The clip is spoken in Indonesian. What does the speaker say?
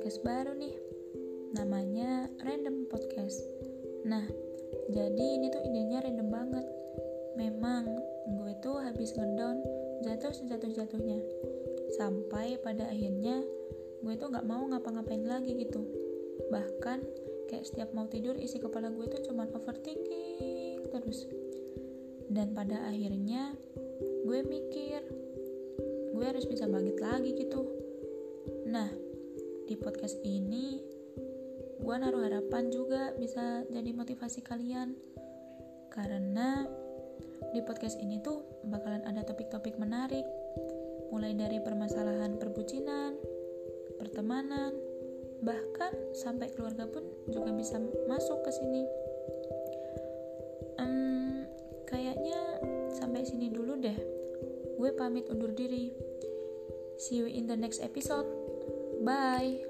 podcast baru nih. Namanya Random Podcast. Nah, jadi ini tuh idenya random banget. Memang gue tuh habis ngedown jatuh sejatuh-jatuhnya. Sampai pada akhirnya gue tuh gak mau ngapa-ngapain lagi gitu. Bahkan kayak setiap mau tidur isi kepala gue tuh cuma overthinking terus. Dan pada akhirnya gue mikir gue harus bisa bangkit lagi gitu nah di podcast ini gue naruh harapan juga bisa jadi motivasi kalian. Karena di podcast ini tuh bakalan ada topik-topik menarik. Mulai dari permasalahan perbucinan pertemanan bahkan sampai keluarga pun juga bisa masuk ke sini. Um, kayaknya sampai sini dulu deh. Gue pamit undur diri. See you in the next episode. Bye.